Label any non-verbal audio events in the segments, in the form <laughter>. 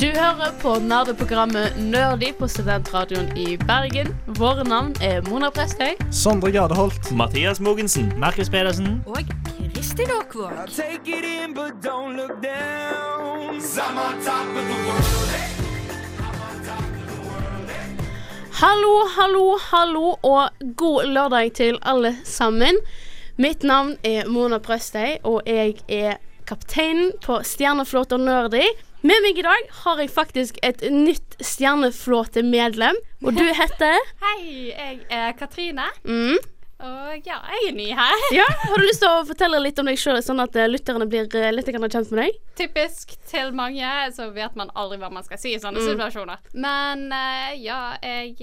Du hører på nerdeprogrammet Nerdy på Studentradioen i Bergen. Våre navn er Mona Prestøy. Sondre Gardeholt. Mathias Mogensen. Markus Pedersen. Og Kristin Aakvåg. Hallo, hallo, hallo og god lørdag til alle sammen. Mitt navn er Mona Prøstøy, og jeg er kapteinen på Stjerneflåte Nerdy. Med meg i dag har jeg faktisk et nytt Stjerneflåte-medlem, og du heter <laughs> Hei, jeg er Katrine. mm. Og ja, jeg er ny her. <laughs> Ja, Har du lyst til å fortelle litt om deg sjøl, sånn at eh, lytterne blir eh, litt kjent med deg? Typisk til mange, så vet man aldri hva man skal si i sånne Mm. situasjoner. Men eh, ja, jeg,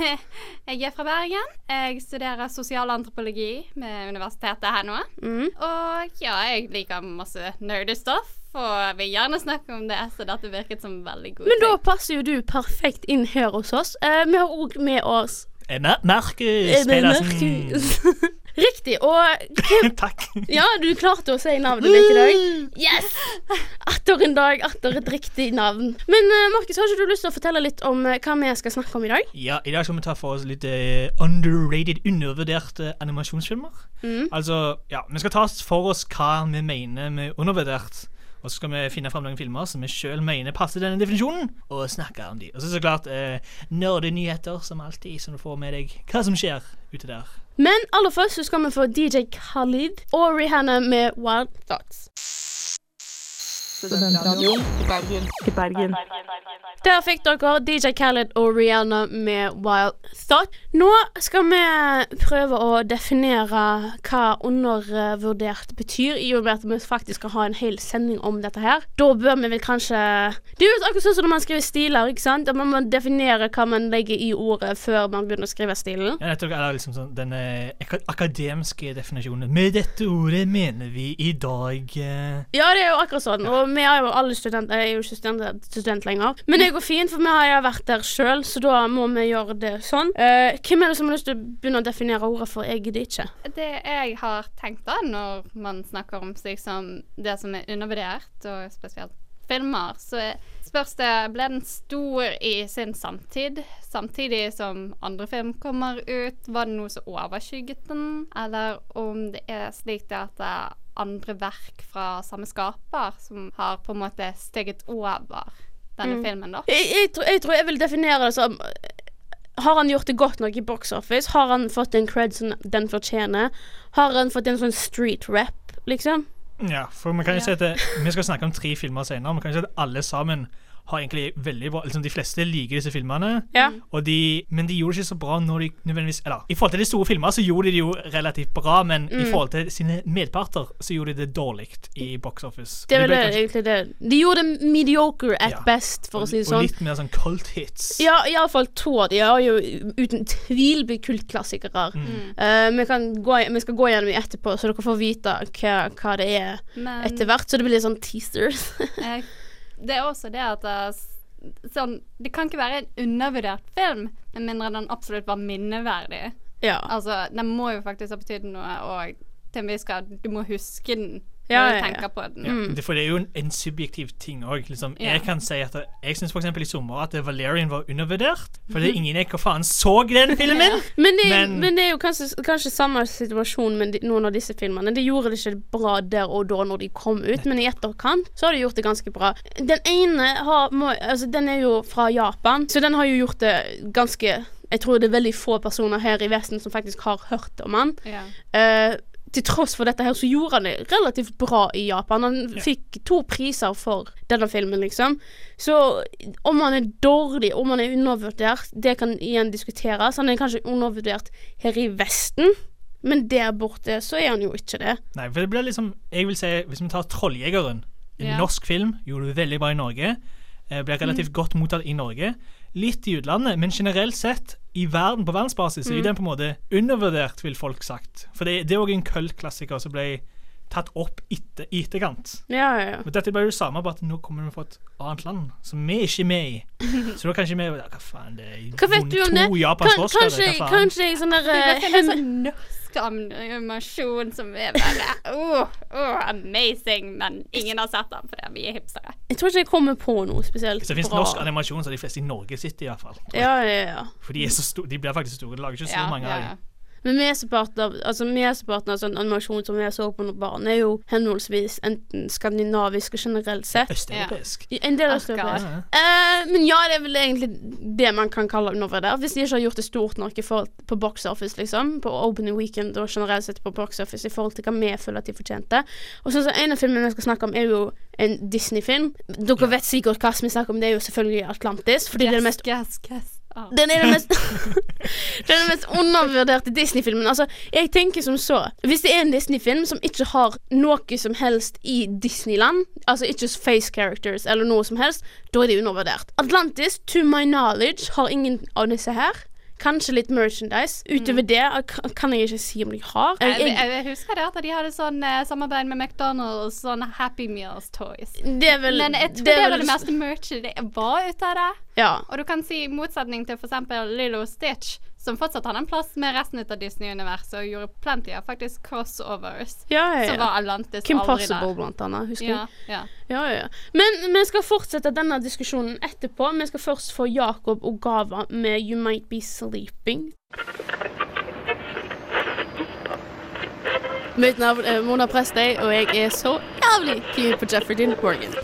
<laughs> jeg er fra Bergen. Jeg studerer sosialantropologi med universitetet her nå. Mm. Og ja, jeg liker masse nerdestoff. Og vil gjerne snakke om det, så dette virket som veldig god Men da passer jo du perfekt inn her hos oss. Eh, vi har òg med oss Eh, Mar Markus Eh, Pedersen. <laughs> Riktig. Og <laughs> Takk. ja, du klarte å si navnet mitt i dag. Yes! Atter en dag, atter et riktig navn. Men eh, Markus, har ikke du lyst til å fortelle litt om hva vi skal snakke om i dag? Ja, I dag skal vi ta for oss litt underrated, undervurderte animasjonsfilmer. Mm. Altså, ja, Vi skal ta for oss hva vi mener med undervurdert. Og så skal vi finne fram noen filmer som vi sjøl mener passer denne definisjonen, og snakke om de. Og så så klart eh, nerdenyheter, som alltid, så du får med deg hva som skjer ute der. Men aller først så skal vi få DJ Khalid og Rihanna med Wild Thoughts. Der fikk dere DJ Khaled og Rihanna med Wild Thought. Nå skal vi prøve å definere hva undervurdert betyr, i og med at vi faktisk skal ha en hel sending om dette her. Da bør vi vel kanskje Det er jo akkurat sånn som når man skriver stiler, ikke sant? At man må definere hva man legger i ordet før man begynner å skrive stilen. Ja, nettopp, eller liksom sånn, den akademiske definisjonen. Med dette ordet mener vi i dag eh, Ja, det er jo akkurat sånn. Og vi er jo alle studenter. Jeg er jo ikke student, student lenger. Men det går fint, for vi har jo vært der sjøl, så da må vi gjøre det sånn. Uh, hvem er det som har lyst til å begynne å definere ordet, for jeg gidder ikke. Det jeg har tenkt da, når man snakker om seg som det som er undervurdert, og spesielt filmer, så er- spørs det Ble den stor i sin samtid, samtidig som andre film kommer ut? Var det noe som overskygget den? Eller om det er slik at andre verk fra samme skaper som har på en måte steget over denne filmen, da? Jeg, jeg, tror, jeg tror jeg vil definere det som har han gjort det godt nok i box office? Har han fått den cred som den fortjener? Har han fått en sånn street rap, liksom? Ja, for vi kan jo si at det, Vi skal snakke om tre filmer senere. Vi kan jo si at alle sammen har egentlig veldig bra liksom De fleste liker disse filmene, Ja. og de, men de gjorde det ikke så bra når de nødvendigvis Eller i forhold til de store filmer så gjorde de det jo relativt bra, men Mm. i forhold til sine medparter så gjorde de det dårlig i box office. Det var Og ble det, kanskje- egentlig det. De gjorde det mediocre at Ja. best, for å si det sånn. Og litt mer sånn cult hits. Ja, iallfall to. av De har jo uten tvil blitt kultklassikere. Mm. Uh, vi, gå, vi skal gå gjennom dem etterpå, så dere får vite hva, hva det er Men etter hvert. Så det blir litt sånn teasers. Eh, det er også det at er sånn, det kan ikke være en undervurdert film med mindre den absolutt var minneverdig. ja. Altså, den må jo faktisk ha betydd noe, og til en viss grad Du må huske den Ja, ja, ja. tenker på den. Ja, for det er jo en, en subjektiv ting òg. Liksom. Ja. Jeg kan si at jeg syns f.eks. i sommer at Valerian var undervurdert. For det er ingen jeg hva faen så den <laughs> filmen. Men, det, Men- men det er jo kanskje, kanskje samme situasjon med noen av disse filmene. De gjorde det ikke bra der og da når de kom ut, men i etterkant så har de gjort det ganske bra. Den ene har, må, altså, den er jo fra Japan, så den har jo gjort det ganske Jeg tror det er veldig få personer her i Vesten som faktisk har hørt om han. Ja. Eh, til tross for dette her, så gjorde han det relativt bra i Japan. Han Ja. fikk to priser for denne filmen, liksom. Så om han er dårlig, om han er undervurdert, det kan igjen diskuteres. Han er kanskje undervurdert her i Vesten, men der borte så er han jo ikke det. Nei, for det blir liksom Jeg vil si, hvis vi tar 'Trolljegeren', en Ja. norsk film, gjorde det veldig bra i Norge. eh, Ble relativt godt mottatt i Norge. Litt i utlandet, men generelt sett, i verden, på verdensbasis, mm. er den på en måte undervurdert, vil folk sagt. For det, det er òg en kultklassiker som ble tatt opp etter, i etterkant. Ja, ja, ja. Men dette blir bare det samme, bare at nå kommer vi fra et annet land som vi er ikke er med i. <laughs> Så da kan ikke vi ja, Hva faen, det er Hva vet du om det? to japanske Kan, kanskje, hva faen? kanskje jeg sånn der Det eh, en sånn norsk animasjon som er bare oh, oh, amazing, men ingen har sett den fordi vi er hipstere. Jeg tror ikke jeg kommer på noe spesielt Hvis det finnes norsk animasjon, så er de fleste i Norge sitter i hvert fall. Ja, ja, ja. For de, er så store, de blir faktisk store. Det lager ikke så mange av dem. Men mesteparten av, altså mesteparten av sånn animasjon som jeg så på når barn, er jo henholdsvis enten skandinavisk og generelt sett. Østeuropeisk. En del østeuropeisk. Ja, ja. uh, men ja, det er vel egentlig det man kan kalle undervurdert. Hvis de ikke har gjort det stort nok i forhold på box office, liksom. På opening weekend og generelt sett på box office i forhold til hva vi føler at de fortjente. Og så, så En av filmene jeg skal snakke om, er jo en Disney-film. Dere vet sikkert hva vi snakker om, det er jo selvfølgelig Atlantis. Fordi det er det mest yes, guess. Den er den mest <laughs> Den er den mest undervurderte Disney-filmen. Altså, jeg tenker som så Hvis det er en Disney-film som ikke har noe som helst i Disneyland, altså ikke face characters eller noe som helst, da er det undervurdert. Atlantis, to my knowledge, har ingen av disse her. Kanskje litt merchandise. Utover det eh, kan jeg ikke si om de har. Jeg, Jeg, jeg, jeg husker det at de hadde sånn eh, samarbeid med McDonald's, sånn Happy Meals toys. det er vel Men jeg tror det det, var det meste merchet det var ut av det. Ja. Og du kan si motsetning til eksempel Lilo Stitch, som fortsatt hadde en plass med resten av Disney-universet og gjorde plenty av faktisk crossovers. Ja, ja, ja. Som var Atlantis Kim aldri Possible, der. blant annet. Husker Ja, du? ja. Ja, ja, ja. Men vi skal fortsette denne diskusjonen etterpå. Vi skal først få Jakob Ogava med You Might Be Sleeping. Mitt navn er Mona Prestøy, og jeg er så jævlig keen på Jeffrey Dean Morgan.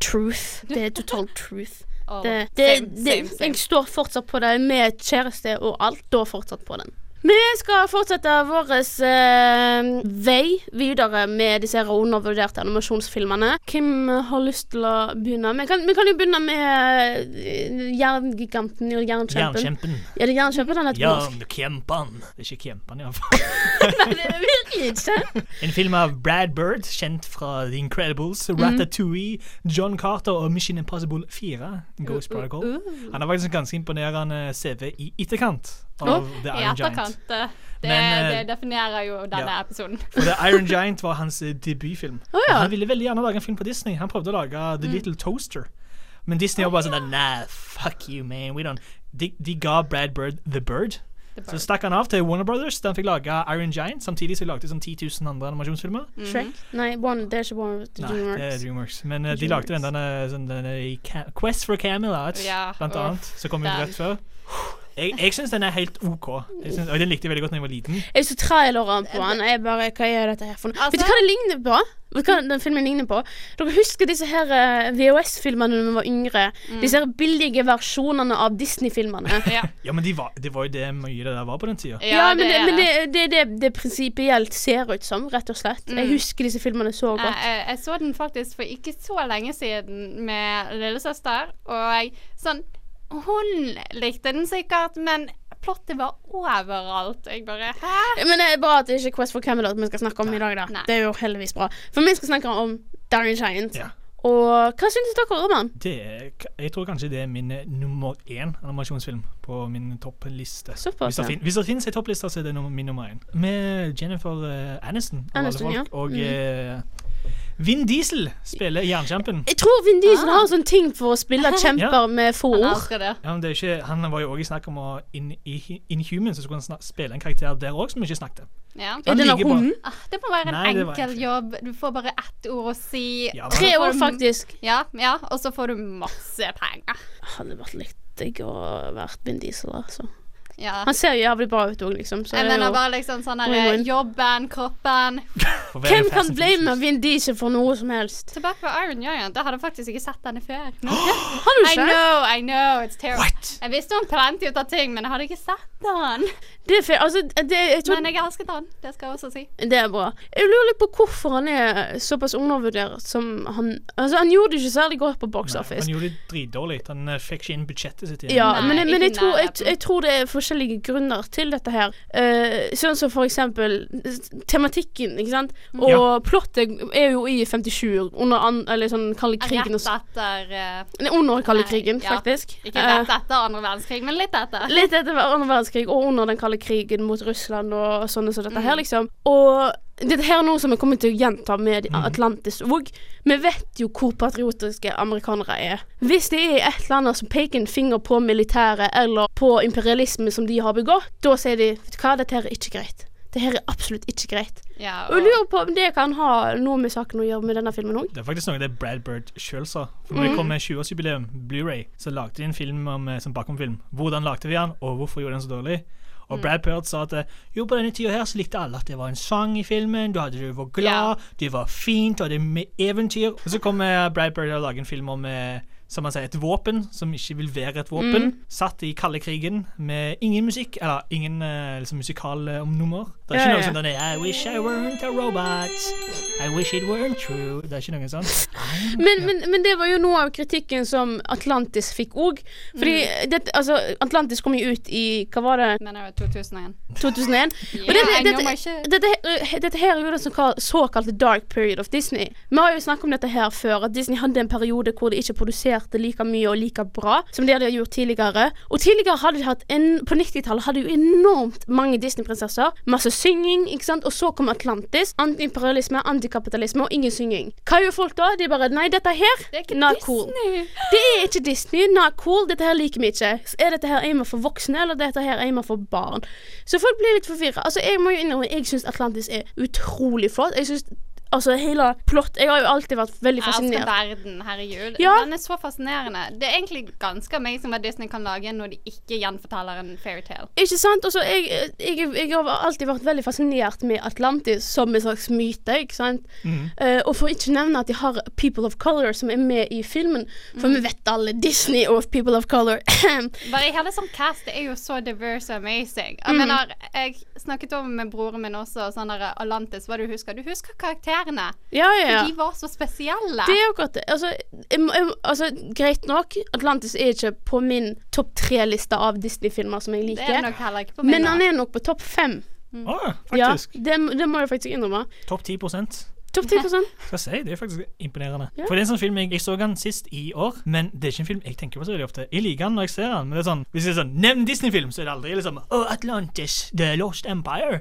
Truth. Det er total truth. Det, det, same, same, same. Jeg står fortsatt på det med kjæreste og alt. Står fortsatt på den. Vi skal fortsette vår eh, vei videre med disse undervurderte animasjonsfilmene. Hvem har lyst til å begynne? Vi kan, vi kan jo begynne med eh, Jerngiganten og Jernkjempen. Jernkjempen. Er det Jernkjempen et norsk? Jernkjempen. Det er ikke Kjempen, iallfall. <laughs> Nei, det er virkelig ikke. En film av Brad Bird, kjent fra The Incredibles, Ratatouille, John Carter og Mission Impossible 4, Ghost Protocol. Han har faktisk en ganske imponerende CV i etterkant av The I Iron Giant. etterkant. eh, Det, Men, eh, det definerer jo denne ja. episoden. For The Iron <laughs> Giant var hans eh, debutfilm. Oh, ja. Han ville veldig gjerne lage en film på Disney. Han prøvde å lage Mm. The Little Toaster. Men Disney var bare sånn Nah, fuck you, man. We don't. De, de ga Brad Bird The Bird. Så stakk han av til Warner Brothers. Den fikk lage Iron Giant. Samtidig så lagde de sånn 10 000 andre animasjonsfilmer. Shrek? Nei, one, det er ikke One er Dreamworks. Nei, det er Dreamworks. Dreamworks. Men uh, de lagde den denne, sånn, denne Quest for Camelot, Ja, blant uff, annet. Som kom ut rett før. Jeg, jeg syns den er helt OK. Jeg synes, og den likte jeg veldig godt da jeg var liten. Jeg så traileren på den, jeg bare Hva er dette her for noe? Altså- Vet du hva det ligner på? Vet du hva den filmen ligner på? Dere husker disse her eh, VHS-filmene da vi var yngre? Disse her billige versjonene av Disney-filmene. <laughs> Ja, Ja, men de var, det var jo det mye det der var på den tida. Ja, men, det, er men det, det er det det prinsipielt ser ut som, rett og slett. Jeg husker disse filmene så Jeg, godt. jeg, jeg så den faktisk for ikke så lenge siden med lillesøster, og jeg, sånn Hun likte den sikkert, men plottet var overalt. Jeg bare Hæ? Men det er bra at det ikke er Quest for Camelot vi skal snakke om i dag, da. Nei. Det er jo heldigvis bra. For vi skal snakke om Darren Giant. Ja. Og hva synes dere om han? Det jeg tror kanskje det er min eh, nummer én animasjonsfilm på min toppliste. Hvis det, fin, hvis det finnes en toppliste, så er det nummer, min nummer én. Med Jennifer eh, Aniston, Aniston, folk. ja. Mm. Og eh, Vin Diesel spiller Jernkjempen. Jeg tror Vin Diesel Ah. har sånn ting for å spille <laughs> kjemper Ja. med få ord. Ja, men det er ikke, han var jo også i snakk om å in, i Inhuman, så skulle han spille en karakter der òg som ikke snakket. Ja. Er det den hunden? Ah, Det må være en Nei, enkel en... jobb. Du får bare ett ord å si. Ja, men- Tre ord, faktisk. Ja, ja, og så får du masse penger. Hadde vært litt digg å være Vin Diesel, altså. Ja. Han ser jævlig bra ut òg, liksom. Så Jeg er mener jo bare liksom sånn her. Jobben, kroppen. <laughs> Hvem kan blame Vin Diesel for noe som helst? Tilbake på Iron Giant. Jeg hadde faktisk ikke sett denne før. <gasps> Har du I know, I know, it's terrible. What? Jeg visste om plenty ut av ting, men jeg hadde ikke sett den. Det er fe altså, det, jeg tror, Men jeg elsket han, det skal jeg også si. det er bra. Jeg lurer litt på hvorfor han er såpass undervurdert som han Altså, han gjorde det ikke særlig godt på Box Nei, Office. han gjorde det dritdårlig. Han eh, fikk ikke inn budsjettet sitt igjen. Ja, Nei, men, men jeg, tror, jeg, jeg tror det er forskjellige grunner til dette her. Uh, sånn som for eksempel tematikken, ikke sant. Og Ja. plottet er jo i 57, under an, eller sånn kalde krigen. Rett etter uh, Under kalde krigen, ja. faktisk. Ikke rett etter andre verdenskrig, men litt etter. Litt etter andre verdenskrig og under den kalde krigen mot Russland og sånne som dette her, liksom. Og Dette her er noe som vi kommer til å gjenta med Atlantis òg. Vi vet jo hvor patriotiske amerikanere er. Hvis det er et eller annet som peker en finger på militæret eller på imperialisme som de har begått, da sier de vet du hva, dette her er ikke greit. Det her er absolutt ikke greit. Ja, Og jeg lurer på om det kan ha noe med saken å gjøre med denne filmen òg. Det er faktisk noe det Brad Bird sjøl sa. For når det kom med 20-årsjubileum, Blu-ray, så lagde de en film om, eh, som bakomfilm. Hvordan lagde vi den, og hvorfor gjorde den så dårlig? Og Brad Bird sa at eh, jo, på denne tida her så likte alle at det var en sang i filmen. Du hadde du var glad, det var fint, du hadde med eventyr. Og så kommer Brad Bird og lager en film om eh, som man sier, et våpen som ikke vil være et våpen. Satt i kalde krigen med ingen musikk, eller ingen liksom, musikal om musikalnummer. Det er ikke Ja, noe ja. sånn I wish I weren't a robot. I wish it weren't true. Det er ikke noe sånt. Men, men, men det var jo noe av kritikken som Atlantis fikk òg. Fordi dette, altså, Atlantis kom jo ut i Hva var det? Nei, det var 2001? 2001? yeah, Og <laughs> dette, my dette, dette, her- dette her er jo det som kalles såkalte dark period of Disney. Vi har jo snakket om dette her før, at Disney hadde en periode hvor de ikke produserte like mye og like bra som det de hadde gjort tidligere. Og tidligere hadde de hatt en På 90-tallet hadde de jo enormt mange Disney-prinsesser. Masse synging, ikke sant. Og så kom Atlantis. Antiimperialisme, antikapitalisme og ingen synging. Hva gjør folk da? De bare Nei, dette her Det er ikke not Disney. cool. Det er ikke Disney. Not cool. Dette her liker vi ikke. Er dette her aimet for voksne, eller dette her aimet for barn? Så folk blir litt forvirra. Altså, jeg må jo innrømme jeg syns Atlantis er utrolig flott. Jeg synes Altså, hele plott Jeg har jo alltid vært veldig Jeg elsker fascinert. verden, herregud. Ja. Den er så fascinerende. Det er egentlig ganske amazing hva Disney kan lage når de ikke gjenforteller en fairytale. Ikke sant? Altså, jeg, jeg, jeg har alltid vært veldig fascinert med Atlantis som en slags myte, ikke sant? Eh, og for ikke nevne at de har People of Color som er med i filmen. For vi vet alle Disney og People of Color. <clears throat> Bare hele sånn cast, det er jo så diverse og amazing. Jeg mener, jeg snakket over med broren min også, sånn der Atlantis, hva du husker. Du husker karakterene. ja, ja, ja. For de var så spesielle. Det er akkurat det. Altså, jeg, jeg, altså, greit nok, Atlantis er ikke på min topp tre-liste av Disney-filmer som jeg det er liker. nok heller ikke på min. Men han er nok på topp fem. Mm. Ah, faktisk. det, det må jeg faktisk innrømme. Topp 10 Topp 10 skal jeg si, Det er faktisk imponerende. Ja. For det er en sånn film jeg, jeg så den sist i år, men det er ikke en film jeg tenker på så veldig ofte. Jeg liker den når jeg ser den, men det er sånn hvis det er sånn Nevn Disney-film, så er det aldri liksom Oh, Atlantis, The Lost Empire.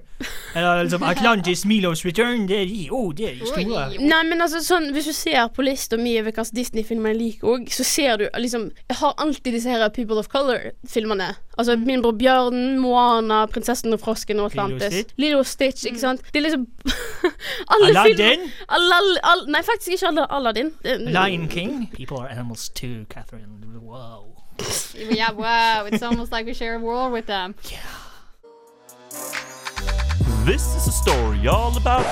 Eller liksom Atlantis, Milos Return. Det er de, oh, det er de store. Nei, men altså sånn Hvis du ser på lista mi over hvilke Disney-filmer jeg liker òg, så ser du liksom Jeg har alltid disse her People of Color-filmene. Altså Min bror Bjørnen, Moana, Prinsessen og frosken og Atlantis. Lilo Stitch, ikke sant. Det er liksom <laughs> Alle Aladdin. filmer Nei, faktisk ikke alle Aladdin. Lion King. People are animals too, Catherine. Wow. Yeah, wow, it's almost like we share a world with them. Yeah. This is a story all about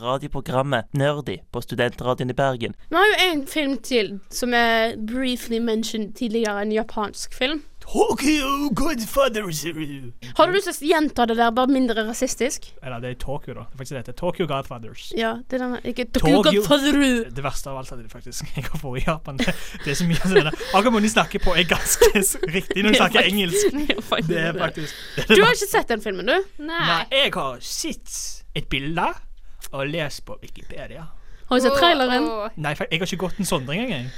Radioprogrammet Nerdy på Studentradioen i Bergen. Vi har jo en film til som er briefly mentioned tidligere, en japansk film. Tokyo Godfathers. Har du lyst til å gjenta det der, bare mindre rasistisk? Eller det er Tokyo, da. Det er faktisk det heter. Tokyo Godfathers. Ja, det er denne, ikke Tokyo- Tokyo Det verste av alt er det faktisk jeg har vært i Japan. Det, det er så mye sånn Akkurat når de snakker på, er ganske <laughs> riktig når de snakker engelsk. Det er faktisk det er Du har ikke sett den filmen, du? Nei. Nei, jeg har sett et bilde og lest på Wikipedia. Har du sett traileren? Oh, oh. Nei, jeg har ikke gått en sondring engang.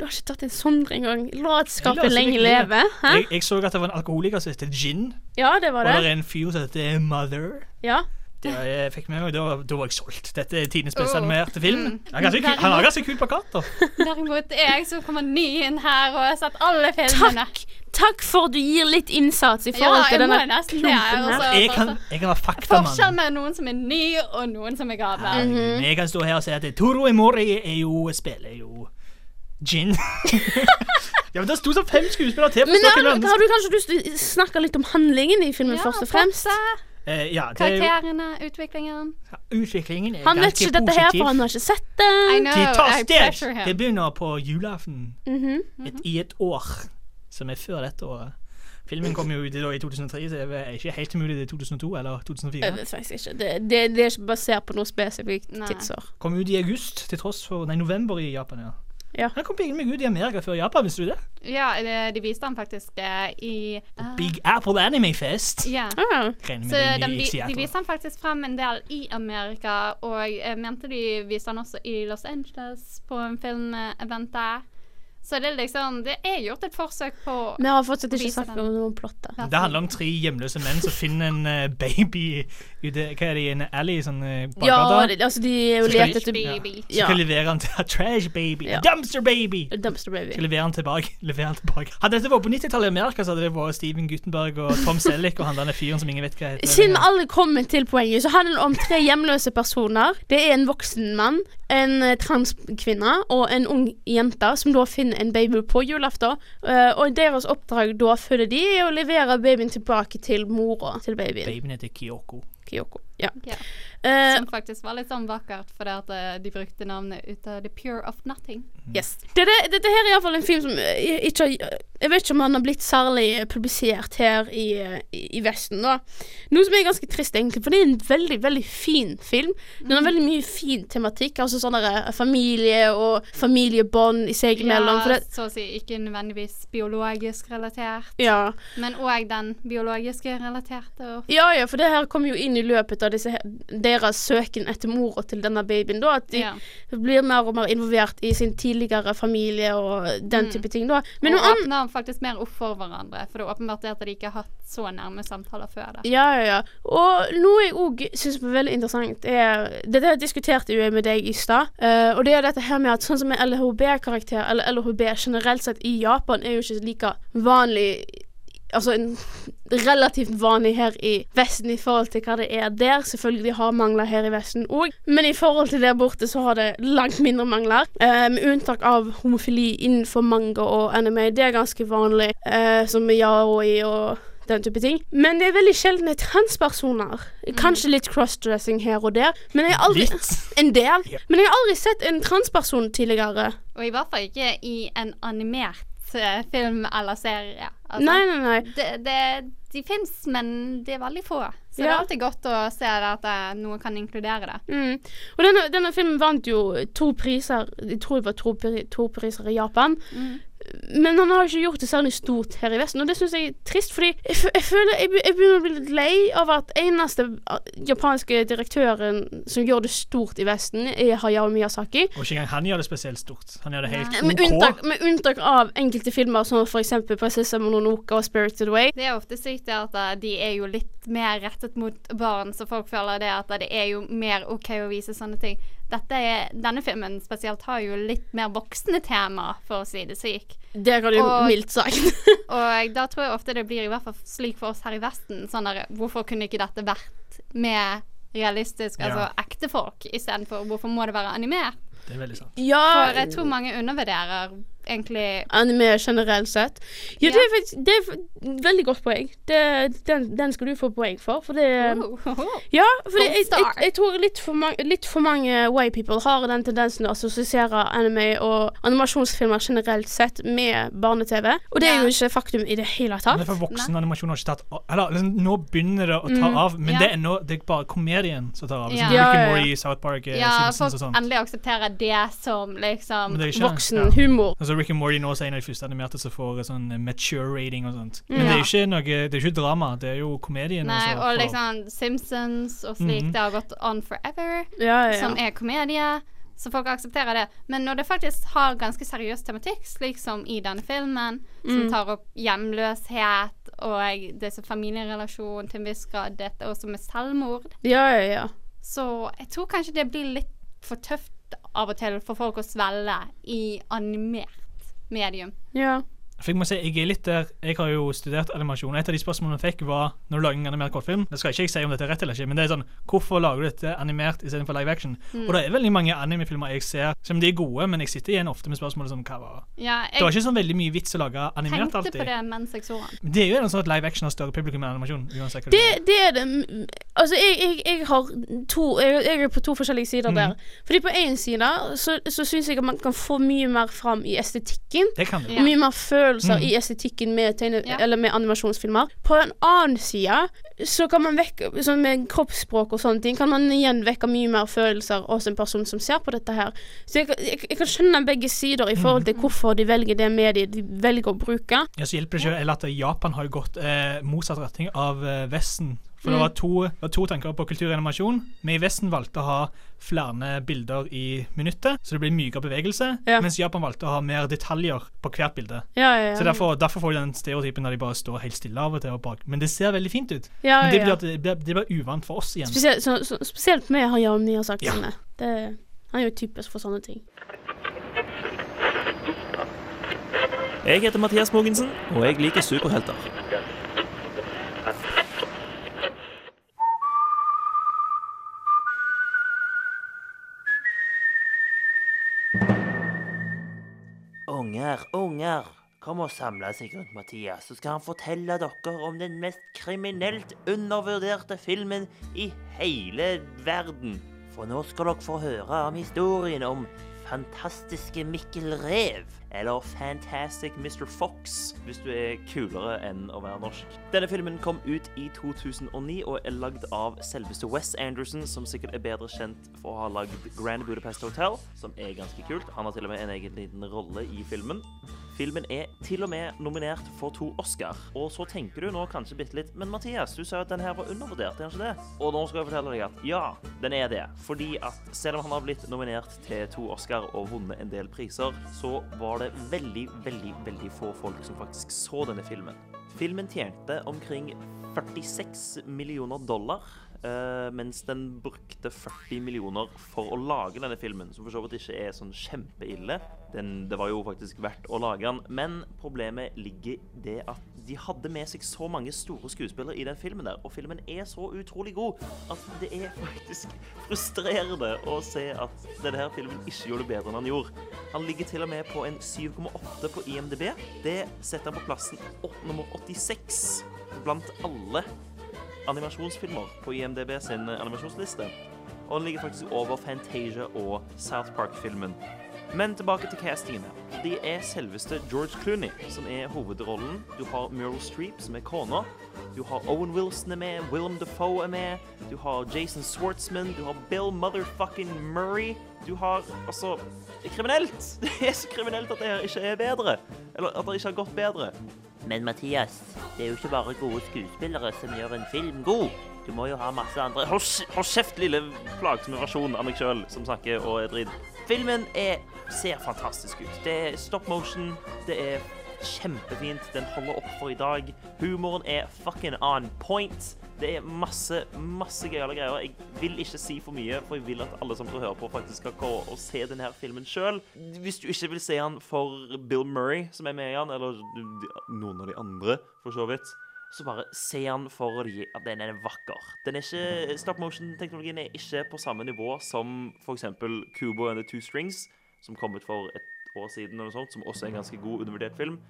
Du har ikke tatt en sondre engang. Latskapet Jeg la lenge leve. Jeg, jeg så at det var en alkoholiker som het Gin, Ja, det var det. og det er en fyr som heter Mother. Ja. Det jeg fikk med meg, da, da var jeg solgt. Dette er tidenes beste oh. animerte film. Mm. Han har ganske kul- plakat, da. <laughs> Derimot er jeg som kommer ny inn her og har sett alle filmene. Takk. Takk for at du gir litt innsats i Ja, forhold til denne klumpen her. altså. Jeg kan, jeg kan være faktamann. med noen som er ny, og noen som er gammel. Mm -hmm. jeg kan stå her og si at Toro Emori er jo spiller jo Gin. <laughs> ja, men Det sto så fem skuespillere til. på Men har, hans. har du kanskje lyst til å snakke litt om handlingen i filmen, Ja, først og fremst? plottet, Eh, ja, det er jo, Karakterene, utviklingen. utviklingen er Han vet ganske ikke dette her, positiv. for han har ikke sett I det. know, De tar I pressure steg. Det him. begynner på julaften Mhm. et, i et år som er før dette året. Filmen kom jo ut i- da i 2003, så det er ikke helt umulig det er 2002 eller 2004. Jeg vet faktisk ikke. Det, det, det er ikke basert på noe spesifikt Nei. tidsår. Kom ut i august, til tross for Nei, november i Japan, ja. Ja. Han kom egentlig med Gud i Amerika før Japan, visste du det? Ja, de viste han faktisk uh, i uh, Big Apple Anime Fest. Ja. Ah, Så de, de viste han faktisk frem en del i Amerika, og uh, mente de viste han også i Los Angeles på en filmevent der. Så det er liksom Det er gjort et forsøk på Vi har fortsatt ikke sagt noe om noen plott. Det handler om tre hjemløse menn som finner en eh, baby ute Hva er det, i en alley? Sånn uh, Ja, det, altså de er jo skal etter baby. Så Ja. skal levere den til <laughs> Trash baby. Ja. Dumpster baby! Dumpster Baby. Skal levere den tilbake. <laughs> Levere den tilbake. Hadde dette vært på 90-tallet i Amerika, så hadde det vært Steven Guttenberg og Tom <laughs> Selleck og han der fyren som ingen vet hva heter. Siden vi alle kommer til poenget, så handler det om tre hjemløse personer. Det er en voksen mann, en eh, transkvinne og en ung jente som da finner en baby på julaften. Eh, og deres oppdrag da følger de å levere babyen tilbake til mora til babyen. Babyen heter Kyoko. Kyoko. Ja. Ja. Eh, Som faktisk var litt sånn vakkert, fordi at eh, de brukte navnet ut av The Pure of Nothing. yes. Dette, dette her er iallfall en film som eh, ikke har Jeg vet ikke om han har blitt særlig publisert her i, i, Vesten, da. Noe som er ganske trist, egentlig, for det er en veldig, veldig fin film. Den har veldig mye fin tematikk, altså sånn der, familie og familiebånd i seg imellom. Ja, så å si ikke nødvendigvis biologisk relatert, ja. men òg den biologiske relaterte. Og ja, ja, for det her kommer jo inn i løpet av disse, deres søken etter mora til denne babyen. da, At de ja. blir mer og mer involvert i sin tidligere familie og den Mm. type ting. da. Men og åpner faktisk mer opp for hverandre, for det er åpenbart at de ikke har hatt så nærme samtaler før Da. Ja, ja, ja. Og noe jeg òg syns er veldig interessant, er Dette diskuterte jo jeg med deg i stad. uh, og det er dette her med at sånn som en LHB-karakter, eller LHB generelt sett i Japan, er jo ikke like vanlig Altså en, relativt vanlig her i Vesten i forhold til hva det er der. Selvfølgelig har mangler her i Vesten òg, men i forhold til der borte så har det langt mindre mangler. Eh, med unntak av homofili innenfor manga og anime. Det er ganske vanlig, eh, som yaoi og den type ting. Men det er veldig sjeldne transpersoner. Kanskje litt crossdressing her og der, men jeg har aldri <laughs> En del. Men jeg har aldri sett en transperson tidligere. Og i hvert fall ikke i en animert eh, film eller serie. Altså, Nei, nei, nei. Det, det, de fins, men de er veldig få. Så det er alltid godt å se at noe noen kan inkludere det. Mm. Og denne, denne filmen vant jo to priser Jeg tror det var to, to priser i Japan. Men han har ikke gjort det særlig stort her i Vesten, og det syns jeg er trist. Fordi jeg, jeg føler jeg, jeg begynner å bli litt lei av at eneste japanske direktøren som gjør det stort i Vesten, er Hayao Miyazaki. Og ikke engang han gjør det spesielt stort. Han gjør det helt Med OK. unntak, med unntak av enkelte filmer som f.eks. 'Prinsessa Mononoke' og 'Spirited Away'. Det er ofte sykt det at eh, de er jo litt mer rettet mot barn, så folk føler det at det er jo mer OK å vise sånne ting. Dette er, denne filmen spesielt har jo litt mer voksne tema, for å si det slik. Det kan du Og- mildt sagt. <laughs> Og da tror jeg ofte det blir i hvert fall slik for oss her i Vesten. Sånn der, hvorfor kunne ikke dette vært med realistisk, altså Ja. ekte folk, istedenfor hvorfor må det være animert? Det er veldig sant. ja, For jeg tror mange undervurderer egentlig anime generelt sett. Ja, Ja. det er faktisk det er veldig godt poeng. Det, den, den skal du få poeng for. For det Oh, oh, oh. Ja, for jeg, jeg, jeg tror litt for, mange, litt for mange white people har den tendensen å assosiere anime og animasjonsfilmer generelt sett med barne-TV. Og det er jo ikke faktum i det hele Men tatt. det er for voksen animasjon har ikke tatt Eller liksom, nå begynner det å ta Mm. av, men Ja. det er nå Det er bare komedien som tar av. Liksom, Som Ja, Rick and. Morty, South Park, eh, Ja, Simpsons og sånt. endelig aksepterer det som liksom det Voksen ja. humor. Altså Rick and Morty nå er en av de første animerte som får sånn eh, mature rating og sånt. Men Ja. det er jo ikke noe Det er jo ikke drama, det er jo komedien. Nei, også, og liksom Simpsons og slik. Mhm. Det har gått on forever, Ja, ja, som er komedie. Så folk aksepterer det. Men når det faktisk har ganske seriøs tematikk, slik som i denne filmen, som Mm. tar opp hjemløshet og det som familierelasjon til en viss grad, dette også med selvmord, ja, ja, ja. så jeg tror kanskje det blir litt for tøft av og til for folk å svelge i animert medium. ja. For jeg må si, jeg er litt der Jeg har jo studert animasjon. Et av de spørsmålene jeg fikk, var når du lager en animert kortfilm Det skal ikke jeg si om dette er rett eller ikke, men det er sånn Hvorfor lager du dette animert istedenfor live action? Mm. Og det er veldig mange animefilmer jeg ser som de er gode, men jeg sitter igjen ofte med spørsmålet som hva var Ja, Det var ikke sånn veldig mye vits å lage animert alltid. tenkte på det mens jeg så den. Det er jo en sånn at live action har større publikum enn animasjon. Uansett hva Det, det er det. Altså, jeg, jeg, jeg har to jeg, jeg er på to forskjellige sider mm. der. Fordi på én side så, så syns jeg at man kan få mye mer fram i estetikken. Det kan du. Ja. Mye mer følelser mm. i estetikken med, tegne, Ja. eller med animasjonsfilmer. På en annen side så kan man vekke sånn Med kroppsspråk og sånne ting kan man igjen vekke mye mer følelser hos en person som ser på dette her. Så jeg, jeg, jeg kan skjønne begge sider i forhold til hvorfor de velger det mediet de velger å bruke. Ja, så hjelper det ikke eller at Japan har gått eh, motsatt retning av eh, Vesten. For det, var to, det var to tanker på kultur og animasjon. Vi i Vesten valgte å ha flere bilder i minuttet, så det blir mykere bevegelse. Ja. Mens Japan valgte å ha mer detaljer på hvert bilde. Ja, ja, ja. Så derfor, derfor får du den stereotypen der de bare står helt stille av og til. Og bak. Men det ser veldig fint ut. ja, Men det blir, det, blir, det blir uvant for oss igjen. Spesielt, så, så, spesielt med Hayao Miyazaki. Ja. Det, han er jo typisk for sånne ting. Jeg heter Mathias Mogensen, og jeg liker superhelter. Unger, unger, kom og samle seg rundt Mathias, så skal han fortelle dere om den mest kriminelt undervurderte filmen i hele verden. For nå skal dere få høre om historien om fantastiske Mikkel Rev. Eller Fantastic Mr. Fox, hvis du er kulere enn å være norsk. Denne filmen kom ut i 2009 og er lagd av selveste Wes Anderson, som sikkert er bedre kjent for å ha lagd Grand Budapest Hotel, som er ganske kult. Han har til og med en egen liten rolle i filmen. Filmen er til og med nominert for to Oscar. Og så tenker du nå kanskje bitte litt Men Mathias, du sa jo at den her var undervurdert, er den ikke det? Og nå skal jeg fortelle deg at ja, den er det. Fordi at selv om han har blitt nominert til to Oscar og vunnet en del priser, så var det veldig, veldig, veldig få folk som faktisk så denne filmen. Filmen tjente omkring 46 millioner dollar. eh, mens den brukte 40 millioner for å lage denne filmen, som for så vidt ikke er sånn kjempeille. Den, det var jo faktisk verdt å lage den. Men problemet ligger det at de hadde med seg så mange store skuespillere i den filmen der, og filmen er så utrolig god at det er faktisk frustrerende å se at denne filmen ikke gjorde det bedre enn han gjorde. Han ligger til og med på en 7,8 på IMDb. Det setter han på plassen åt- nummer 86 blant alle animasjonsfilmer på IMDb sin animasjonsliste. Og den ligger faktisk over Fantasia og South Park-filmen. Men tilbake til castingene. Det er selveste George Clooney som er hovedrollen. Du har Meryl Streep som er kona. Du har Owen Wilson er med, Willem Dafoe er med. Du har Jason Schwartzman, du har Bill motherfucking Murray. Du har altså Det er kriminelt! <laughs> Det er så kriminelt at det her ikke er bedre. Eller at det ikke har gått bedre. Men Mathias, det er jo ikke bare gode skuespillere som gjør en film god. Du må jo ha masse andre hold kjeft, lille plagsomme versjon av meg sjøl som snakker og er dritt. Filmen er, ser fantastisk ut. Det er stop motion. Det er kjempefint. Den holder opp for i dag. Humoren er fucking on point. Det er masse, masse gøyale greier. Jeg vil ikke si for mye, for jeg vil at alle som hører på, faktisk skal gå og se denne filmen sjøl. Hvis du ikke vil se han for Bill Murray, som er med i han, eller noen av de andre, for så vidt, så bare se han for at den er vakker. Den er ikke, Stop motion-teknologien er ikke på samme nivå som f.eks. Kubo and the Two Strings, som kom ut for et år siden, noe sånt, som også er en ganske god undervurdert film.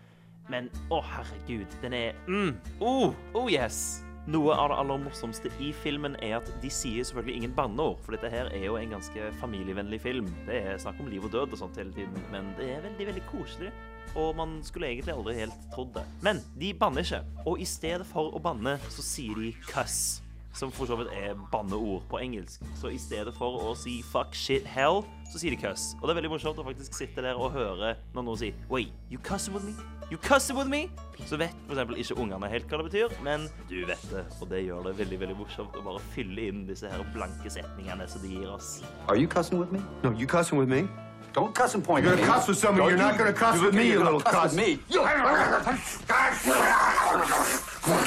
Men å, herregud, den er mm, oh, oh yes! Noe av det aller morsomste i filmen er at de sier selvfølgelig ingen banneord, for dette her er jo en ganske familievennlig film. Det er snakk om liv og død og sånt hele tiden, men det er veldig, veldig koselig. Og man skulle egentlig aldri helt trodd det. Men de banner ikke. Og i stedet for å banne, så sier de 'cuss'. Som for så vidt er banneord på engelsk. Så i stedet for å si 'fuck, shit, hell', så sier de 'cuss'. Og det er veldig morsomt å faktisk sitte der og høre når noen sier 'wait, you cussing with me'? You cussing with me? Så vet for eksempel ikke ungene helt hva det betyr, men du vet det. Og det gjør det veldig veldig morsomt å bare fylle inn disse her blanke setningene som de gir oss. Are you cussing with me? No, you cussing with me? Don't cuss and point You're gonna cuss with somebody, you're not gonna cuss with me, you gonna little cuss cuss. with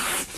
me. <laughs>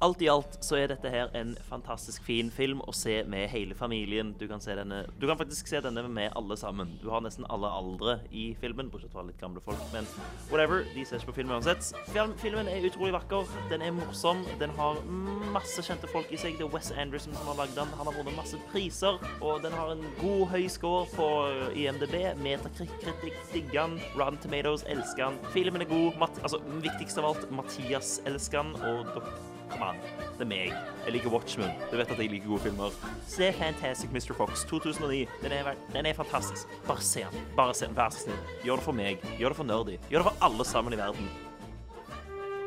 Alt i alt så er dette her en fantastisk fin film å se med hele familien. Du kan, se denne, du kan faktisk se denne med alle sammen. Du har nesten alle aldre i filmen, bortsett fra litt gamle folk. Men whatever, de ser ikke på film uansett. Filmen er utrolig vakker. Den er morsom. Den har masse kjente folk i seg. Det er Wes Anderson som har lagd den. Han har vunnet masse priser, og den har en god, høy score på IMDb. Metakritikk digger den. Rotten Tomatoes elsker den. Filmen er god. Mat altså, viktigst av alt, Mathias elsker den, og dere Come an, Det er meg. Jeg liker Watchmen. Du vet at jeg liker gode filmer. Se Fantastic Mr. Fox 2009. Den er, den er fantastisk. Bare se den. Bare se den. Vær så snill. Gjør det for meg. Gjør det for Nerdy. Gjør det for alle sammen i verden.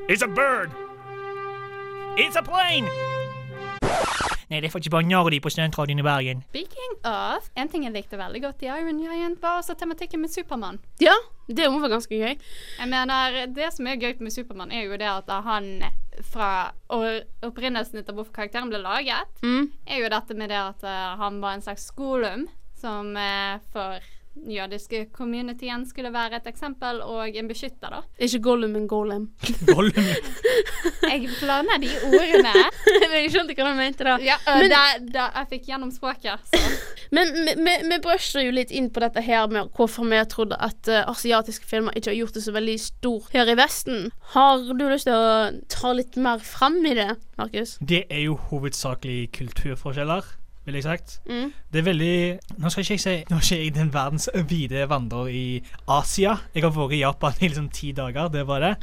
It's a bird! It's a plane! Nei, det er faktisk bare Nardi på studentradioen i Bergen. Speaking of, en ting jeg likte veldig godt i Iron Giant, var også tematikken med Supermann. Ja, det må være ganske gøy. Jeg mener, det som er gøy med Supermann, er jo det at han fra opprinnelsen til hvorfor karakteren ble laget, Mm. er jo dette med det at eh, han var en slags skolum som eh, for jødiske communityen skulle være et eksempel og en beskytter, da. Ikke Gollum, men Golem. <laughs> Gollum. <laughs> Jeg blander de ordene. <laughs> jeg skjønte hva du mente da. Ja, men, da, da jeg fikk gjennom språket. Så. Men vi brøsjer jo litt inn på dette her med hvorfor vi trodde at uh, asiatiske filmer ikke har gjort det så veldig stort her i Vesten. Har du lyst til å ta litt mer fram i det, Markus? Det er jo hovedsakelig kulturforskjeller, vil jeg sagt. Mm. Det er veldig Nå skal ikke jeg si Nå er ikke jeg den verdens vide vandrer i Asia. Jeg har vært i Japan i liksom ti dager, det var det.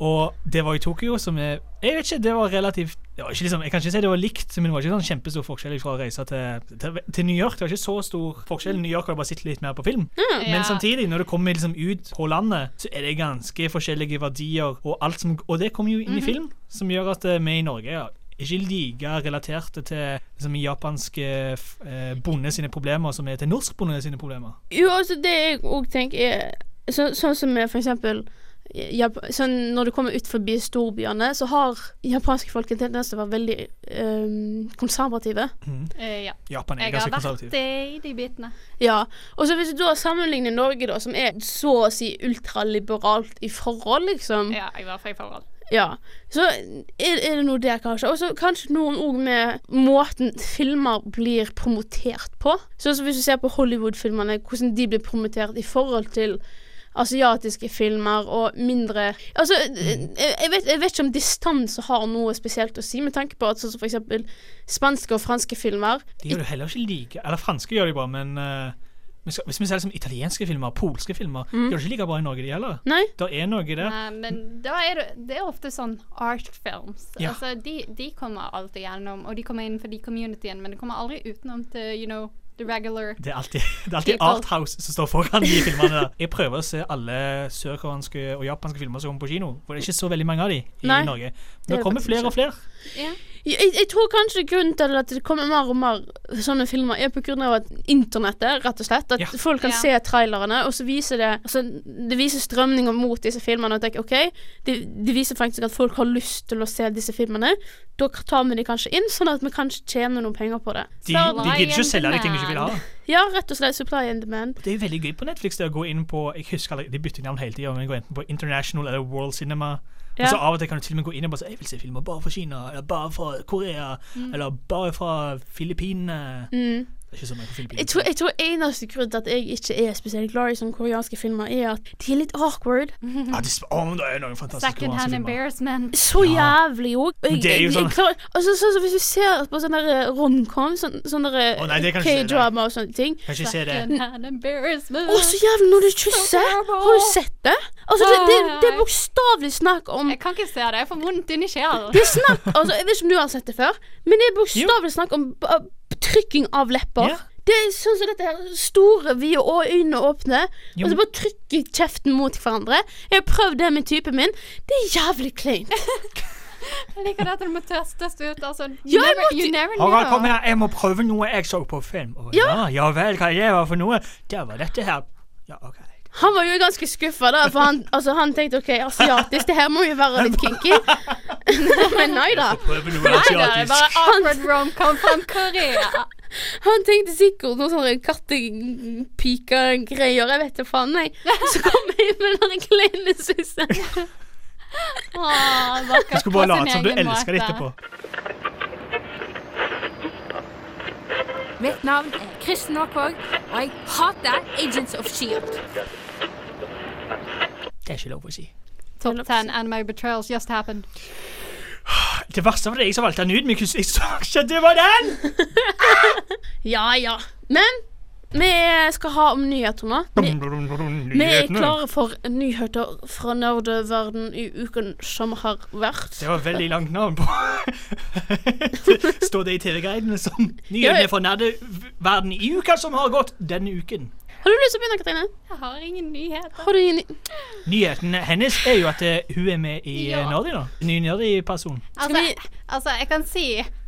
Og det var i Tokyo, som er Jeg vet ikke, det var relativt det var liksom, Jeg kan ikke si det var likt, men det var ikke sånn kjempestor forskjell fra å reise til, til, til New York. Det var ikke så stor forskjell. New York har jeg bare sett litt mer på film. Ja. Men samtidig, når det kommer liksom ut på landet, så er det ganske forskjellige verdier, og, alt som, og det kommer jo inn i film, som gjør at eh, vi i Norge ikke like relaterte til liksom, japanske eh, bonde sine problemer som er til norsk bonde sine problemer. Jo, altså det jeg òg tenker er så, Sånn som med for eksempel Jap sånn, Når du kommer ut forbi storbyene, så har japanske folk en tendens til å være veldig um, konservative. Eh, ja. Japan er Jeg har ganske vært konservativ. i de bitene. Ja. Og så hvis du da sammenligner Norge, da, som er så å si ultraliberalt i forhold, liksom. Ja, jeg var i forhold. Ja, så er, er det noe der, kanskje. Og så kanskje noen ord med måten filmer blir promotert på. Som hvis du ser på Hollywood-filmene, hvordan de blir promotert i forhold til asiatiske filmer og mindre Altså, jeg, vet, jeg vet ikke om distanse har noe spesielt å si, med tanke på at sånn som for eksempel spanske og franske filmer De gjør det heller ikke like Eller franske gjør de bra, men eh, vi skal, hvis vi ser liksom italienske filmer, polske filmer, gjør det ikke like bra i Norge, de heller. Nei? Det er noe der. Nei, men da er det, det er ofte sånn art films. Ja. Altså, de, de kommer alltid gjennom, og de kommer innenfor de communityene, men de kommer aldri utenom til, you know, the regular Det er alltid, <laughs> det er alltid Arthouse som står foran de filmene der. Jeg prøver å se alle sørkoreanske og japanske filmer som kommer på kino, for det er ikke så veldig mange av de i Nei, Norge. Men det det kommer flere og flere. Ja. Jeg, jeg tror kanskje grunnen til at det kommer mer og mer sånne filmer, er på grunn av at internettet, rett og slett. At Ja. folk kan Ja. se trailerne, og så viser det Altså, det viser strømninger mot disse filmene. Og tenker OK, det, det viser faktisk at folk har lyst til å se disse filmene. Da tar vi de kanskje inn, sånn at vi kanskje tjener noen penger på det. De, de gidder ikke å selge de ting de ikke vil ha. Ja, rett og slett supply and demand. Det er veldig gøy på Netflix det å gå inn på Jeg husker aldri, De bytter navn hele tida, men går enten på International eller World Cinema. Ja. Så Av og til kan du til og med gå inn og bare si jeg vil se filmer bare fra Kina, eller bare fra Korea, eller bare fra Filippinene. Mm. Ikke så mye på Jeg tror, jeg tror eneste grunn til at jeg ikke er spesielt glad i sånne koreanske filmer, er at de er litt awkward. <laughs> Ja, det, oh, det er noen fantastiske Second koreanske hand embarrassment. Så jævlig òg. Sånn- altså, sånn Hvis du ser på sånne der romcom, sånn, sånne ikke se, det. K-drama og sånne ting Kan ikke se det. Å, oh, så jævlig når du kysser! Har du sett det? Altså, det, det, det er bokstavelig snakk om Jeg kan ikke se det, jeg får vondt inni sjelen. Det er snakk Altså, Jeg vet ikke om du har sett det før, men det er bokstavelig snakk om trykking av lepper. Ja. Det er sånn som dette her. Store, vide og øyne åpne. Jo, Og så bare trykker kjeften mot hverandre. Jeg har prøvd det med typen min. Det er jævlig kleint. <laughs> Jeg liker det at du må testes ut. Altså, Ja, jeg never, måtte- you never Harald, kom her, jeg må prøve noe jeg så på film. Å, Ja. ja, ja vel, hva det var for noe? Det var dette her. Ja, ok. Han var jo ganske skuffa, da, for han, altså, han tenkte OK, asiatisk, det her må jo være litt kinky. <laughs> men nei da. Prøve noe det er bare awkward rom-com fra Korea. Han tenkte sikkert noe sånne kattepika-greier. Jeg vet da faen, nei. Så kom jeg med den kleine sussen. Åh, Du skulle bare late som du elsker det etterpå. Mitt navn er Kristin Aakvåg, og jeg hater Agents of Shield. Det er ikke lov å si. Top 10 anime betrayals just happened. Det verste var det jeg som valgte den ut, men jeg <laughs> så ikke det var den! <laughs> Ja ja. Men vi skal ha om nyheter nå. Vi, vi er klare for nyheter fra nerdeverden i uken som har vært. Det var veldig langt navn på <laughs> Står det i TV-guidene som nyhetene fra nerdeverden i uka som har gått denne uken? Har du lyst til å begynne, Katrine? Jeg har ingen nyheter. Har du ingen Nyheten hennes er jo at eh, hun er med i Ja. ja. Nerdy nå. Ny Nerdy-person. Altså, altså, jeg kan si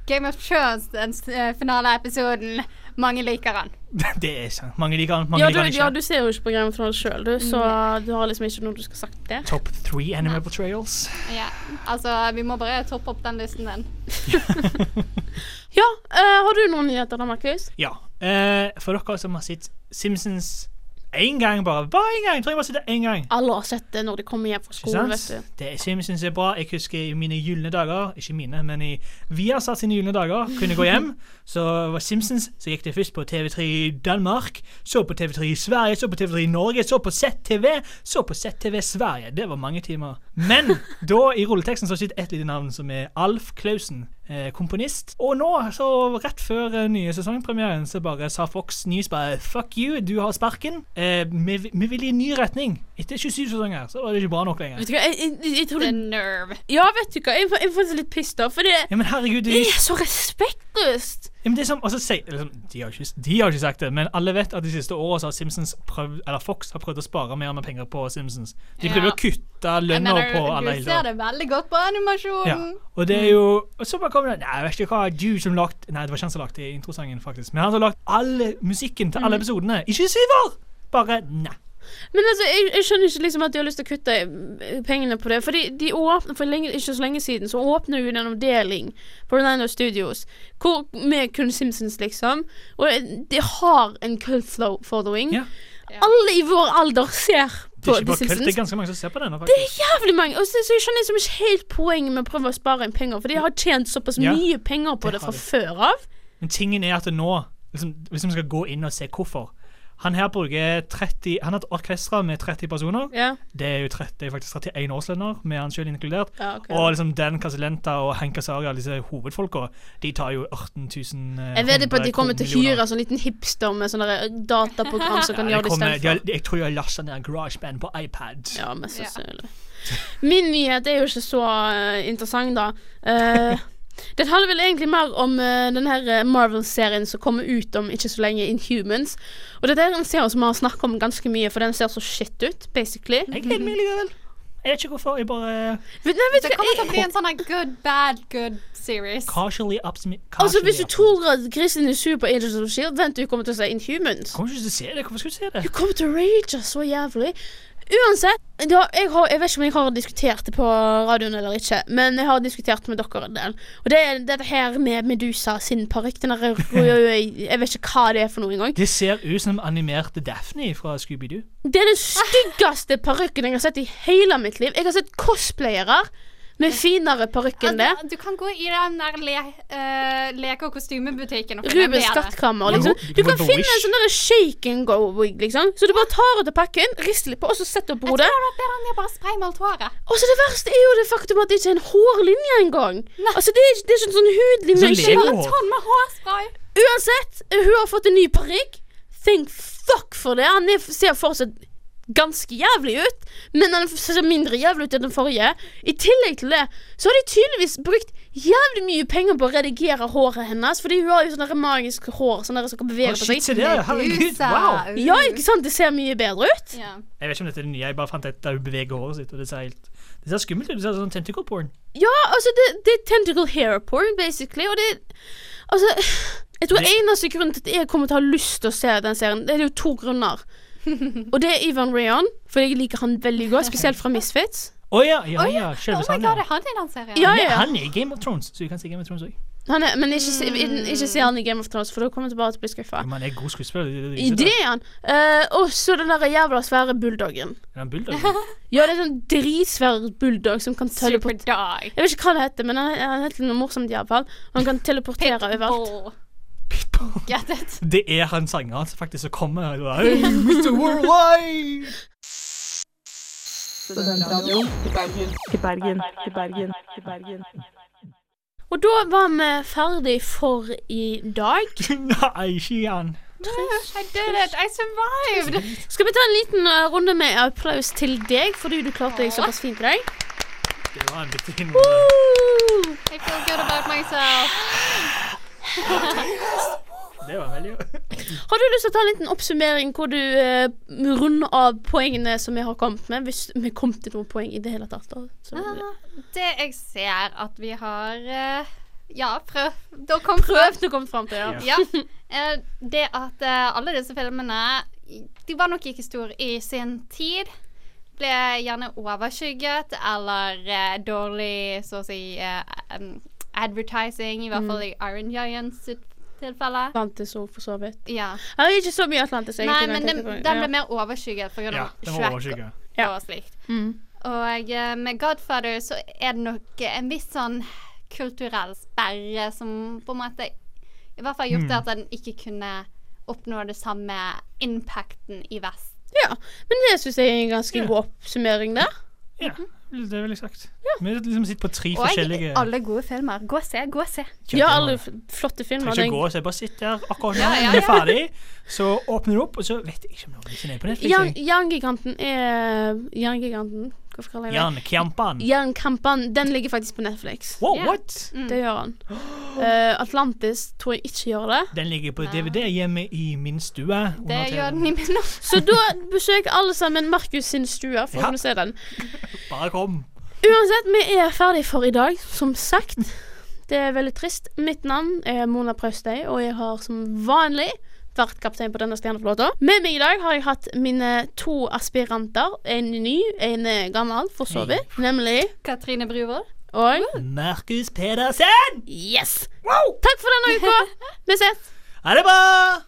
Game of Thrones, den uh, finaleepisoden. Mange liker han. <laughs> Det er sant. Mange liker han, mange Ja, liker du, han ikke. ja, du ser jo ikke på Game of Thrones sjøl, du, så du har liksom ikke noe du skal sagt det. Top three anime portrayals. Ja, altså, vi må bare toppe opp den listen din. <laughs> Ja, uh, har du noen nyheter da, Markus? Ja. Uh, for dere som har sett Simpsons én gang, bare Bare én gang! Jeg bare sitte én gang. Alle har sett det når de kommer hjem fra skolen, vet du. Det er Simpsons er bra. Jeg husker i mine gylne dager Ikke mine, men i Viasat sine gylne dager. Kunne gå hjem, <laughs> så var Simpsons. Så gikk det først på TV3 i Danmark, så på TV3 i Sverige, så på TV3 i Norge, så på ZTV, så på ZTV Sverige. Det var mange timer. Men <laughs> da, i rulleteksten, så sitter ett lite navn, som er Alf Klausen. Eh, komponist. Og nå, så rett før eh, nye sesongpremieren, så bare sa Fox News bare Fuck you, du har sparken. Eh, vi, vi vil i en ny retning. Etter 27 sesonger så var det ikke bra nok lenger. Vet du hva, jeg, jeg, jeg tror The det nerve. Ja, vet du hva, jeg, jeg er faktisk litt pissed off, for det, Ja, men herregud, det det er er så respektløst. Ja, men det er som, også, se, liksom, de, har ikke, de har ikke sagt det, men alle vet at de siste årene har Simpsons prøvd, eller Fox har prøvd å spare mer med penger på Simpsons. De prøver Ja. å kutte lønna på alle du ser det veldig godt på Ja, og det er jo Og så bare kommer det Nei, jeg vet ikke hva du som lagt Nei, det var ikke han som lagde introsangen, faktisk. Men han som har lagt all musikken til alle episodene. Ikke Syver! Bare nei. Men altså, jeg, jeg skjønner ikke liksom at de har lyst til å kutte eh, pengene på det. Fordi de åpner, for lenge, ikke så lenge siden så åpner jo en avdeling på Orlando Studios hvor, med kun Simpsons, liksom. Og de har en cult following. Ja. Ja. Alle i vår alder ser Det på The kult, det er ganske mange som ser på denne, Det er jævlig mange. Og så, så jeg skjønner liksom ikke helt poenget med å prøve å spare inn penger, for de har tjent såpass Ja, mye penger på det det fra de. før av. Men tingen er at det nå liksom, Hvis vi skal gå inn og se hvorfor Han her bruker 30 Han har et orkester med 30 personer. Ja. Det er jo 30, det er faktisk 31 årslønner, med han selv inkludert. Ja, okay. Og liksom Dan Casalenta og Hank Azaria, disse hovedfolka, de tar jo 18 000 eh, Jeg vet på at de kommer til å hyre sånn liten hipster med sånne der dataprogram som kan Ja, gjøre det kommer, de istedenfor. jeg tror jeg lasta ned GarageBand på iPad. Ja, mest sannsynlig. Min nyhet er jo ikke så eh, interessant, da. Eh, <laughs> den handler vel egentlig mer om uh, den her eh, Marvel-serien som kommer ut om ikke så lenge, Inhumans. Og dette er en serie som vi har snakket om ganske mye, for den ser så shit ut, basically. Jeg gleder meg likevel. Jeg vet ikke hvorfor. Jeg bare Vet, nei, vet Det kommer til å bli en sånn good, bad, good series. casually optimi- altså Hvis du tror at grisen er sur på Angels of Shield, vent du kommer til å se Inhumans. Kommer ikke til å se det. Hvorfor skal du se det? Du kommer til å rage så jævlig. Uansett, da, jeg, har, jeg vet ikke om jeg har diskutert det på radioen eller ikke, men jeg har diskutert med dere en del. Og det er dette her med Medusa sin parykk. Jeg, Jeg vet ikke hva det er for noe engang. Det ser ut som animerte Daphne fra Scooby-Doo. Det er den styggeste parykken jeg har sett i hele mitt liv. Jeg har sett cosplayere med finere parykk enn det. Du kan gå i den der le, uh, leke- og kostymebutikken og Rubens skattkammer, liksom. du kan finne en sånn derre shake and go-wig, liksom. Så du bare tar ut av pakken, rister litt på, og så setter du på Jeg tror hodet. det hadde bedre enn jeg bare spraymalt håret. Og så det verste er jo det faktum at det ikke er en hårlinje engang. Altså det er, det er ikke en sånn hudlinje. Sånn ikke-. Bare tonn med hårspray. Uansett, hun har fått en ny parykk. Thank fuck for det. Han er, ser fortsatt ganske jævlig ut, men den ser mindre jævlig ut enn den forrige. I tillegg til det så har de tydeligvis brukt jævlig mye penger på å redigere håret hennes, fordi hun har jo sånne magisk hår sånn som kan bevege oh, på shit, på seg. det. Herregud. Wow. Ja, ikke sant? Det ser mye bedre ut. Ja. Jeg vet ikke om dette er det nye. Jeg bare fant et der hun beveger håret sitt, og det ser helt Det ser skummelt ut. Det ser sånn tentacle porn. Ja, altså, det, det er tentacle hair porn, basically, og det Altså, jeg tror Det- eneste grunnen til at jeg kommer til å ha lyst til å se den serien, det er jo to grunner. <laughs> Og det er Ivan Rayon, for jeg liker han veldig godt, spesielt fra Misfits. Å ja, ja, Oi, Selve Oh my han, god, er han i den serien? Ja, Han ja, ja. Han er i Game of Thrones, så du kan si Game of Thrones òg. Han er, men ikke, si ikke se han i Game of Thrones, for da kommer til bare til å bli skuffa. Men han er god skuespiller. det- det- det det er han. Uh, og så den der jævla svære bulldoggen. Er han bulldoggen? <laughs> Ja, det er sånn dritsvær bulldog som kan Super teleportere Jeg vet ikke hva det heter, men han, han heter noe morsomt iallfall. Han kan teleportere overalt. Pitbull. Get it? Det er han sangeren som faktisk kommer Hey, Mr. Worldwide! Og da var vi ferdig for i dag. <laughs> Nei, ikke igjen. I did it! I survived! Skal vi ta en liten eh, runde med applaus til deg, fordi du klarte deg såpass fint i dag? Det var en bitte runde. Woo! I feel good about myself. <gasps> Det var veldig Har du lyst til å ta en liten oppsummering hvor du eh, runder av poengene som vi har kommet med? Hvis vi kom til noen poeng i det hele tatt. Da. Så, ja. Det jeg ser at vi har eh, Ja, prøv. Da kom Prøvd å komme fram til, ja. Ja. <laughs> Eh, Det at eh, alle disse filmene De var nok ikke store i sin tid. Ble gjerne overskygget eller eh, dårlig, så å si, eh, advertising. I hvert fall i Iron Giants sitt tilfelle. Atlantis òg, for så vidt. Ja. Jeg har ikke så mye Atlantis, Nei, men den, den ble Ja. mer overskygget pga. Ja, Shrek. Ja. og slikt. Mm. Og uh, med Godfather så er det nok eh, en viss sånn kulturell sperre som på en måte i hvert fall gjort Mm. at den ikke kunne oppnå det samme impacten i vest. Ja, men det syns jeg er en ganske Ja. god oppsummering der. Ja, det vil jeg sagt. Vi liksom sitter på tre Og forskjellige alle gode filmer. Gå og se, gå og se. Ja, alle flotte filmer. Trenger ikke gå, og se, bare sitt der akkurat nå. Ja, ja, Når vi er ferdig, så åpner du opp, og så vet jeg ikke om noen er på Netflix. Jerngiganten er Jerngiganten Hvorfor kaller jeg det? Jernkampen. Jernkampen. Den ligger faktisk på Netflix. Wow, yeah. what? Mm. Det gjør han. Uh, Atlantis tror jeg ikke gjør det. Den ligger på DVD hjemme i min stue. Det gjør den i min også. Så da besøk alle sammen Markus sin stue for Ja. å kunne se den. Bare kom. Uansett, vi er ferdig for i dag, som sagt. Det er veldig trist. Mitt navn er Mona Praustøy, og jeg har som vanlig vært kaptein på denne stjerneflåta. Med meg i dag har jeg hatt mine to aspiranter. En ny, en er gammel, for så vidt. Nemlig Katrine Bruvoll. Og Markus Pedersen! yes! Wow. Takk for denne uka! Vi ses! Ha det bra!